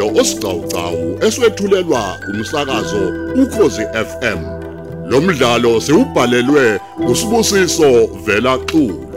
umdlalo osiqhawqhawo eswetshulelwa umsakazo ukhozi FM lo mdlalo siubhalelwe usibusiso vela xulu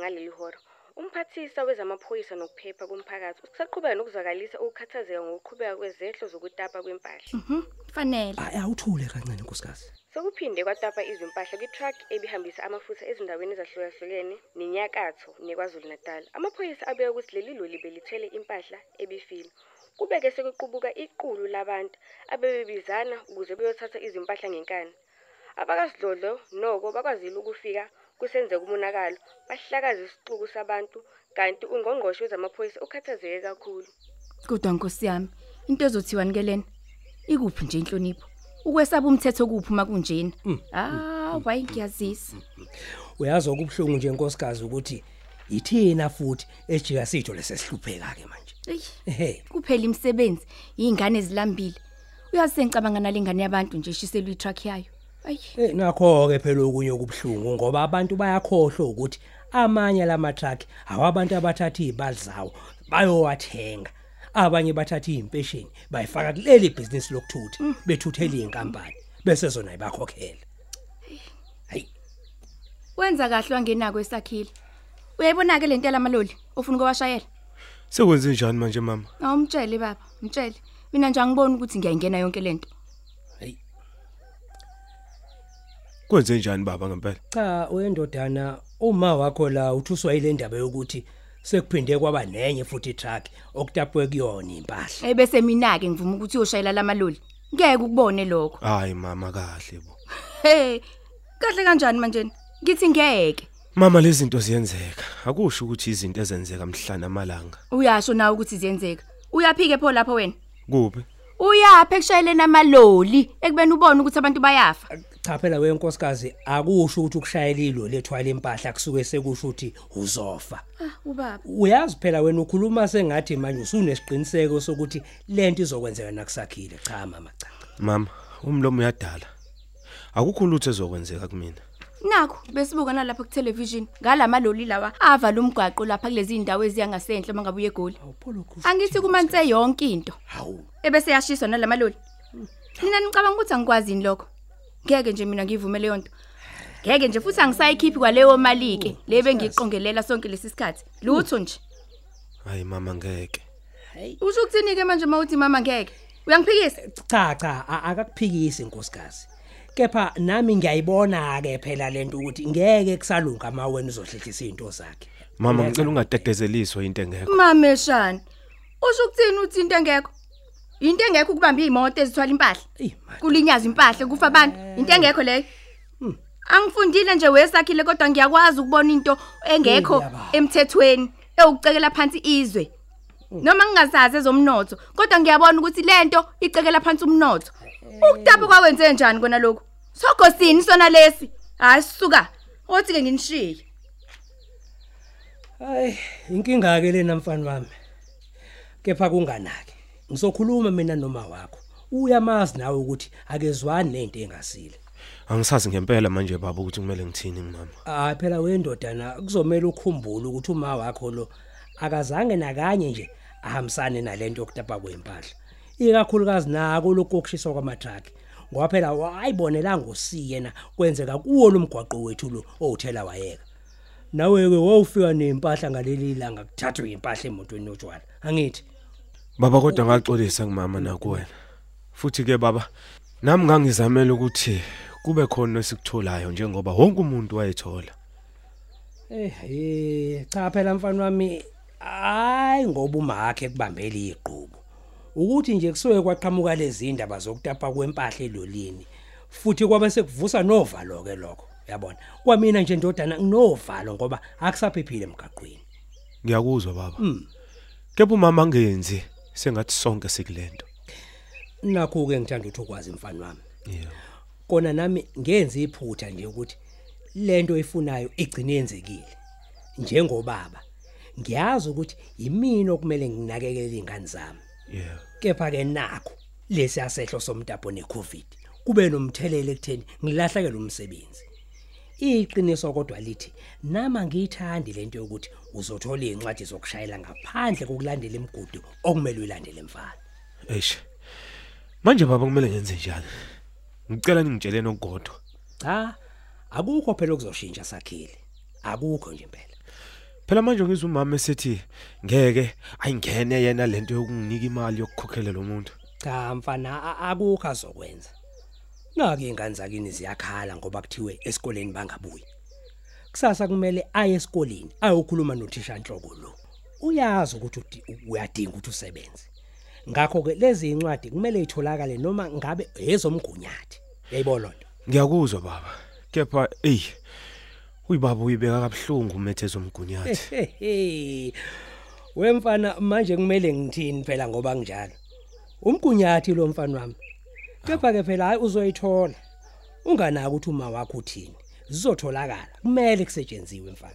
ngaleli hora. Umphathisa wezamaphoyisa nokuphepha komphakathi usaqhubeka nokuzwakalisa ukukhathazeka ngokuqhubeka kwezehlo zokutapa kwempahla. Mhm, fanele. Hayi awuthule kancane nkosikazi. Sekuphinde kwatapa izimpahla kwi-truck ebihambisa amafutha ezindaweni ezahlukahlukene nenyakatho neKwaZulu Natal. Amaphoyisa abeka ukuthi leli loli belithwele impahla ebifile. Kubeke sekuqubuka iqulu labantu abebebizana ukuze beyothatha izimpahla ngenkani. Abakasidlodlo noko bakwazile ukufika kusenzeka umonakalo bahlakaza isixuku sabantu kanti ungqongqoshe wezamaphoyisa ukhathazeke kakhulu. Kodwa nkosi yami, into ezothiwa nikelena. Ikuphi nje inhlonipho? Ukwesaba umthetho kuphi uma kunjena? Ah, wayi ngiyazisa. Uyazi okubhlungu nje nkosikazi ukuthi yithina futhi ejika sitho lesesihlupheka ke manje. Ehe, kuphela imisebenzi, ingane ezilambile. Uyazi sengicabanga nalengane yabantu nje eshiselwe itruck yayo. Ayi, eh nakho ke phela okunye okubhlungu ngoba abantu bayakhohlwa ukuthi amanye lama truck awabantu abathatha izibali zawo bayowathenga. Abanye bathatha impesheni bayifaka kuleli business lokuthutha bethuthela inkampani bese zona ibakhokhela. Hayi, wenza kahle wangenako esakhile. Uyayibona ke lento yamaloli ofuna ukowashayela? Sekwenze njani manje mama? Awumtshele baba, mtshele. Mina nje angiboni ukuthi ngiyayingena yonke lento. hayi. Kwenze njani baba ngempela? Cha, uyendodana uma wakho la uthuswa ile ndaba yokuthi sekuphinde kwaba nenye futhi truck okutapwe kuyona impahla. Ebese mina ke ngivuma ukuthi uyoshayela lamaloli. Ngeke ukubone lokho. Hayi mama kahle bo. Hey, kahle kanjani manje? Ngithi ngeke. Mama lezi zinto ziyenzeka. Akusho ukuthi izinto ezenzeka mhlana amalanga. Uyasho nawe ukuthi ziyenzeka. Uyaphike pho lapho wena. Kuphi? Uyaphi ekushayeleni amaloli ekubeni ubone ukuthi abantu bayafa. Cha phela wenkosikazi akusho ukuthi ukushayela ilo lethwala impahla kusuke sekusho ukuthi uzofa. Ah, ubaba. Uyazi phela wena ukhuluma sengathi manje usunesiqiniseko sokuthi lento izokwenzeka nakusakhile. Cha mama cha. Mama, umlomo uyadala. Akukho lutho ezokwenzeka kumina. Nakho besibuka nalapha ku television ngalamaloli lawa avala umgwaqo lapha kulezi indawo eziyangasenhle mangabuye egoli. Awupholo Krusi. Angithi kumanse yonke into. Hawu. Ebese yashiswa nalamaloli. Mina nicabanga ukuthi angikwazi ini lokho. Ngeke nje mina ngivume leyo nto. Ngeke nje futhi angisayikhiphi kwaleyo mali ke lebe ngiqongelela sonke lesi sikhathi. Lutho nje. Hayi mama ngeke. Usho ukuthini ke manje mawuthi mama ngeke? Uyangiphikisa? Cha cha a- akakuphikisi inkosikazi. Kepha nami ngiyayibona ke phela lento ukuthi ngeke kusalunga ama wena uzohlehlisa izinto zakhe. Mama ngicela ungatetezeliswa into engekho. Mameshana. Usho ukuthini uthi into engekho? Into engekho ukubamba imoto ezithwala impahla. Kulinyaza impahla kufa abantu. Into engekho leyo. Angifundile nje wesakhile kodwa ngiyakwazi ukubona into engekho emthethweni ewucekela phansi izwe. Noma ngingazazi ezomnotho kodwa ngiyabona ukuthi lento icekela phansi umnotho. Ukutapha kwawenze njani kona lokho? Sogosini sona lesi. Hayi suka. Othi ke nginishiye. Hayi, inkinga ke lena mfana wami. Kepha kunganaki. Ngizokhuluma mina noma wakho. Uyamazi nawe ukuthi akezwani nento engasile. Angisazi ngempela manje baba ukuthi kumele ngithini mama. Ah phela wendodana kuzomela ukukhumbula ukuthi uma wakho lo akazange nakanye nje ahambisane nalento yokutapa kwempahla. Ikakhulukazi nako lokho kushiswa kwamatruck. Ngoba phela wayibonela ngosiye yena kwenzeka kuwo lomgwaqo wethu lo owuthela wayeka. Nawe ke wawufika nempahla ngaleli langa kuthathwe impahla emotweni yotshwala. Angithi Baba kodwa ngaxolisa kumama nakuwena. Futhi ke baba nami ngangizamela ukuthi kube khona esikutholayo njengoba wonke umuntu wayethola. Eh eh cha phela mfana wami hayi ngoba umakhe kubambela iqhubu. Ukuthi nje kusuke kwaqhamuka lezi indaba zokutapa kwempahla elolini. Futhi kwabe sekuvusa novalo ke lokho. Yabona. Kwamina nje ndodana nginovalo ngoba akusaphephile emgaqweni. ngiyakuzwa baba kepha umama angenzi sengathi sonke sikulento. Nakho ke ngithanda ukuthi ukwazi mfana wami. Yebo kona nami ngenza iphutha nje ukuthi lento efunayo igcine yenzekile. Njengobaba ngiyazi ukuthi yimina okumele nginakekele izingane zami. Yebo kepha ke nakho lesi asehlo somtapo necovid kube nomthelelo ekutheni ngilahlekele umsebenzi. Iqiniso kodwa lithi nama ngiyithandi lento yokuthi uzothola incwadi zokushayela ngaphandle kokulandela imigudu okumele uyilandele mfana. Eish. Manje baba kumele ngenze njani? Ngicela ningitsheleni okugodwa cha akukho phela okuzoshintsha sakhile. Akukho nje impela. Phela manje ngizwa umama esethi ngeke ayingene yena lento yokunginika imali yokukhokhela lo muntu. Cha mfana a- akukho azokwenza. Nake ingane zakini ziyakhala ngoba kuthiwe esikoleni bangabuyi. Kusasa kumele aye esikoleni ayokhuluma nothisha inhloko lo. Uyazi ukuthi udi- uyadinga ukuthi usebenze. Ngakho ke lezi incwadi kumele itholakale noma ngabe ezomgunyathi. Yayibona lonto ngiyakuzwa baba. Kepha ey uyibaba uyibeka kabhlungu umethe zomgunyathi Hehe. Wemfana manje kumele ngithini phela ngoba kunjalo. Umgunyathi lo mfana wami. Kepha ke phela hayi uzoyithola. Unganaka ukuthi uma wakho uthini. Zizotholakala. Kumele kusetshenziswe mfana.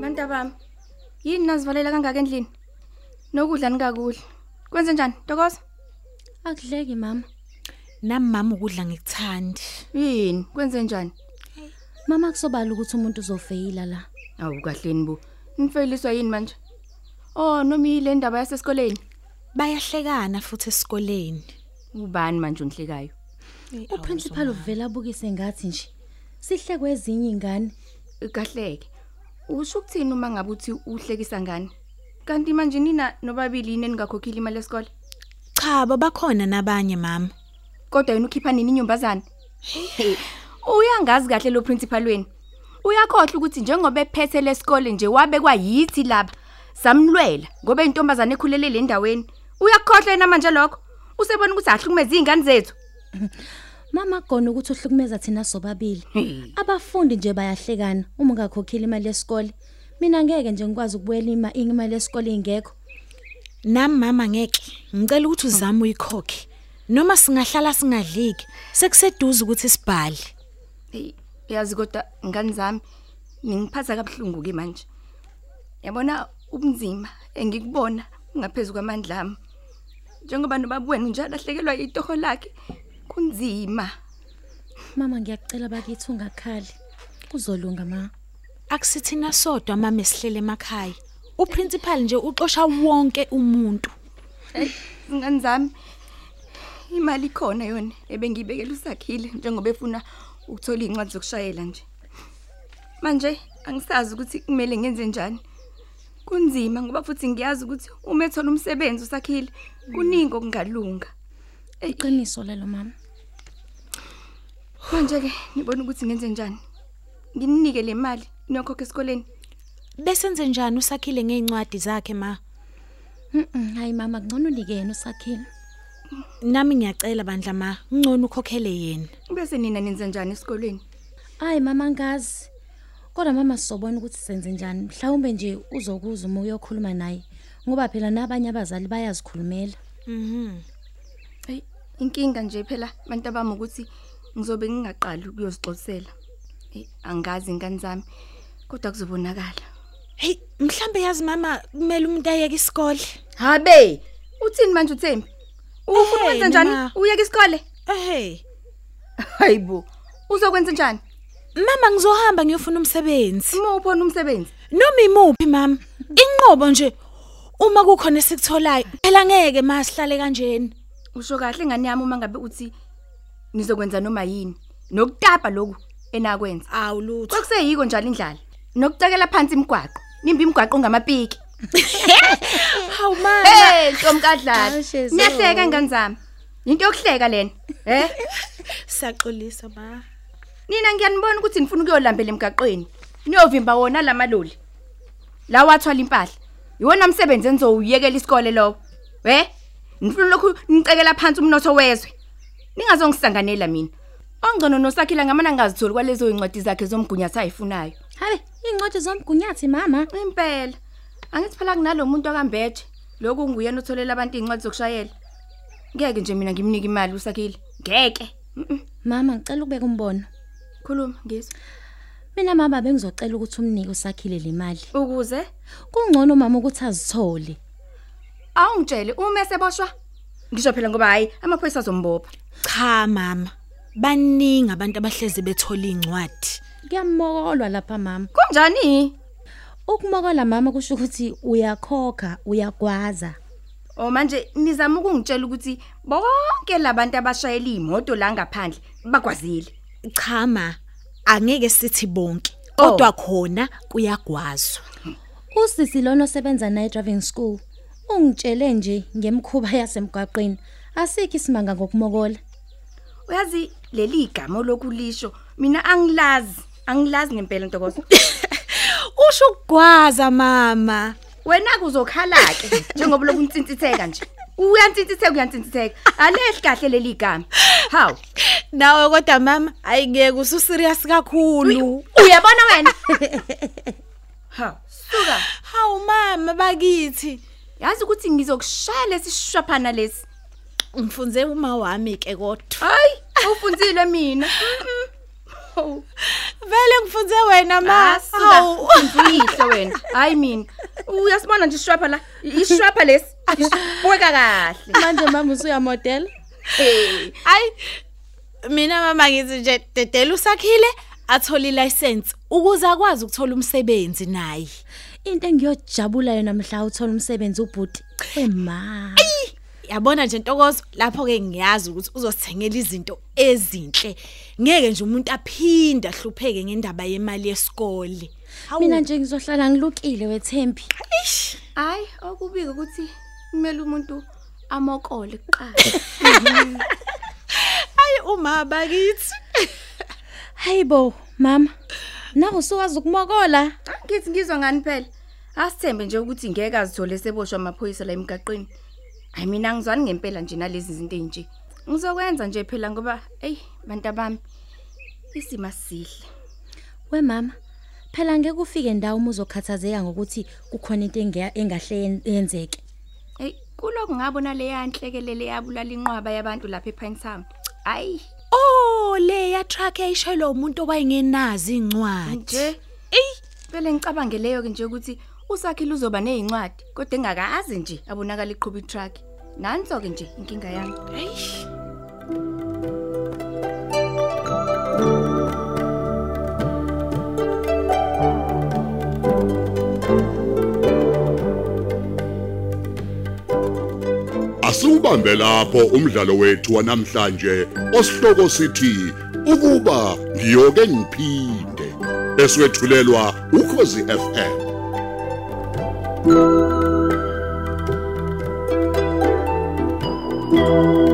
Bantu bami. Yini nazivalela kangaka endlini? Nokudla ningakudli. Kwenze njani? Ntokoza? Akudleki mama. Nami mama ukudla ngikuthandi. Yini? Kwenze njani? Mama kusobala ukuthi umuntu uzofeyila la. Awu kahleni bo. Nifeliswa yini manje? Oh, noma ile ndaba yasesikoleni. Bayahlekana futhi esikoleni. Ubani manje unhlekayo? Uprincipal uvela abukise ngathi nje sihlekwe ezinye ingane. Kahleke. Usho ukuthini uma ngabe uthi uhlekisa ngani? Kanti manje nina nobabili yini ningakhokhile imali yesikole? Cha, babakhona nabanye mama. Kodwa yena ukhipha nini inyumbazana? He, Uyangazi kahle lo principal weni. Uyakhohle ukuthi njengoba ephethe lesikole nje wabekwa yithi lapha. Samlwela ngoba intombazane ekhulele le ndaweni. Uyakhohle yena manje lokho. Usebona ukuthi ahlukumeza izingane zethu. Mama gona ukuthi uhlukumeza thina sobabili. Hey. Abafundi nje bayahlekana uma ungakhokhile imali yesikole. Mina ngeke nje ngikwazi ukubuyela ima imali yesikole ingekho. Nami mama ngeke. Ngicela ukuthi uzame uyikhokhe. Noma singahlala singadliki, sekuseduze ukuthi sibhale. Hey, yazi kodwa ngani zami ningiphatha kabuhlungu ke manje. Yabona ubunzima engikubona ngaphezulu kwamandla ami. Njengoba nobabuwena njalo ahlekelwa itoho lakhe kunzima. Mama ngiyakucela bakithi ungakhali. Kuzolunga ma. Akusithina sodwa mama esihlele emakhaya. Uprincipal nje uxosha wonke umuntu. Ngani zami imali khona yona ebengiyibekela usakhile njengoba efuna ukuthola incwadi zokushayela nje. Manje angisazi ukuthi kumele ngenze njani. Kunzima ngoba futhi ngiyazi ukuthi uma ethola umsebenzi usakhile kuningi okungalunga. Iqiniso lelo mama. Manje ke ngibona ukuthi ngenze njani. Nginike le mali niyokhokha esikoleni. Besenze njani usakhile ngeincwadi zakhe ma? Mhm, hayi mama ngcono unike yena usakhile. Nami ngiyacela bandla ma, ngcono ukhokhele yena. Bese nina nenza njani esikoleni? Hayi mama ngazi. Kodwa mama sizobona ukuthi senze njani. Mhlawumbe nje uzokuza uma uyokhuluma naye. Ngoba phela nabanye abazali bayazikhulumela. Mhm. Hey, inkinga nje phela abantu abami ukuthi ngizobe ngingaqali ukuyozixoxela. Hey, angazi ingane zami kodwa kuzobonakala. Hey, mhlambe yazi mama kumele umuntu ayeke isikole. Habe, uthini manje uThembi? Ufuna Ehhe, ukwenza njani? Uyeka isikole? Eh. Hayibo. Uzokwenza njani? Mama ngizohamba ngiyofuna umsebenzi. Uma uphona umsebenzi. Noma imuphi mama? Inqobo nje uma kukhona esikutholayo. Phela ngeke masihlale kanjeni. Usho kahle ngani yami uma ngabe uthi nizokwenza noma yini. Nokutapa lokhu enakwenza. Awu lutho. Kwakuseyiko njalo indlala. Nokucekela phansi imigwaqo. Nimba imigwaqo ngamapiki. Hawu mama. Hey, Ntomkadlala. Hawu, Shezo. Niyahleka ingane zami. Into yokuhleka lena. Eh? Siyaxolisa ba. Nina ngiyanibona ukuthi nifuna ukuyolambela emgaqweni. Niyovimba wona lamaloli. La wathwala impahla. Iwona umsebenzi enizowuyekela isikole lowo. We? Nifuna lokhu nicekela phansi umnotho wezwe. Ningazongisanganela mina. Ongcono nosakhila ngamana ngazitholi kwalezo incwadi zakhe zomgunyathi ayifunayo. Habe, ingcwadi zomgunyathi mama. Impela. Angithi phela kunalomuntu akambethe. Lokhu nguyena utholela abantu incwadi zokushayela. Ngeke nje mina ngimnike imali usakhile. Ngeke. Mhm. Mama ngicela ukubeka umbono. Khuluma ngizwe. Mina mama bengizocela ukuthi umnike usakhile le mali. Ukuze Kungcono mama ukuthi azithole. awungitshele uma eseboshwa. Ngisho phela ngoba hayi amaphoyisa azombopha. Cha mama. Baningi abantu abahlezi bethola incwadi. Kuyamokolwa lapha mama. Kunjani? Ukumokola mama kusho ukuthi uyakhokha, uyagwaza. Oh manje nizama ukungitshela ukuthi bonke labantu abashayela imoto la ngaphandle bakwazile. Cha ma. Angeke sithi bonke. Kodwa khona kuyagwazwa. Usisi lona osebenza night driving school ungitshele nje ngemkhuba yasemgwaqeni. Asikho isimanga ngokumokola. Uyazi leli igama lokulisho mina angilazi, angilazi ngempela ntokozo. Usho ukugwaza mama. Wena kuzokhala ke njengoba lokhu untsintitheka nje. Uyantsintitheka uyantsintitheka. Alehli kahle leli igama. Haw. Nawe kodwa mama ayingeke usu serious kakhulu. Uyabona wena? Haw. Suka. Hawu mama bakithi. Yazi ukuthi ngizokushaya lesishaphana lesi. Ngifunze uma wami ke kodwa. Hayi, ufunzile mina. Mhm. Vele ngifunze wena ma. Hawu, ufunzile wena. Hayi mina. Uyasibona nje ishwapha la. Ishwapha lesi. Bweka kahle. Manje mama usuyamodela? Eh. Ay mina mama ngithi nje dedela usakhile athola ilicense ukuze akwazi ukuthola umsebenzi naye. Into engiyojabula yona mhla uthola umsebenzi ubhuti. Ema. Yabona nje Ntokozo lapho ke ngiyazi ukuthi uzosithengela izinto ezinhle. Ngeke nje umuntu aphinda hlupheke ngendaba yemali yesikole. Mina nje ngizohlala ngilukile wethembi. Eish. Hayi, okubika ukuthi kumele umuntu amokole kuqala. Hayi uma bakithi. Hayibo, mama. Nawe usuwazi ukumokola? Ngithi ngizwa ngani phela? Asithembe nje ukuthi ngeke azithole seboshwa amaphoyisa la emgaqweni. Hayi mina ngizwani ngempela nje nalezi zinto enje. Ngizokwenza nje phela ngoba ey bantu bami isima sihle. We mama, phela ngeke ufike ndawo uma uzokhathazeka ngokuthi kukhona into enga- engahle yen- yenzeke. Ey kuloko ngabona le yanhlekelele yabulala inqwaba yabantu lapha ePine Town. Hayi Oh le ya truck eyishayelwa umuntu owayengenazi incwadi. nje ey vele ngicabange leyo ke nje ukuthi usakhile uzoba nezincwadi kodwa engakazi nje abonakala iqhubha itruck. Nanso ke nje inkinga yami. Eish. Asubambe lapho umdlalo wethu wanamhlanje osihloko sithi ukuba ngiyoke ngiphinde eswetshulelwa ukhozi FM Música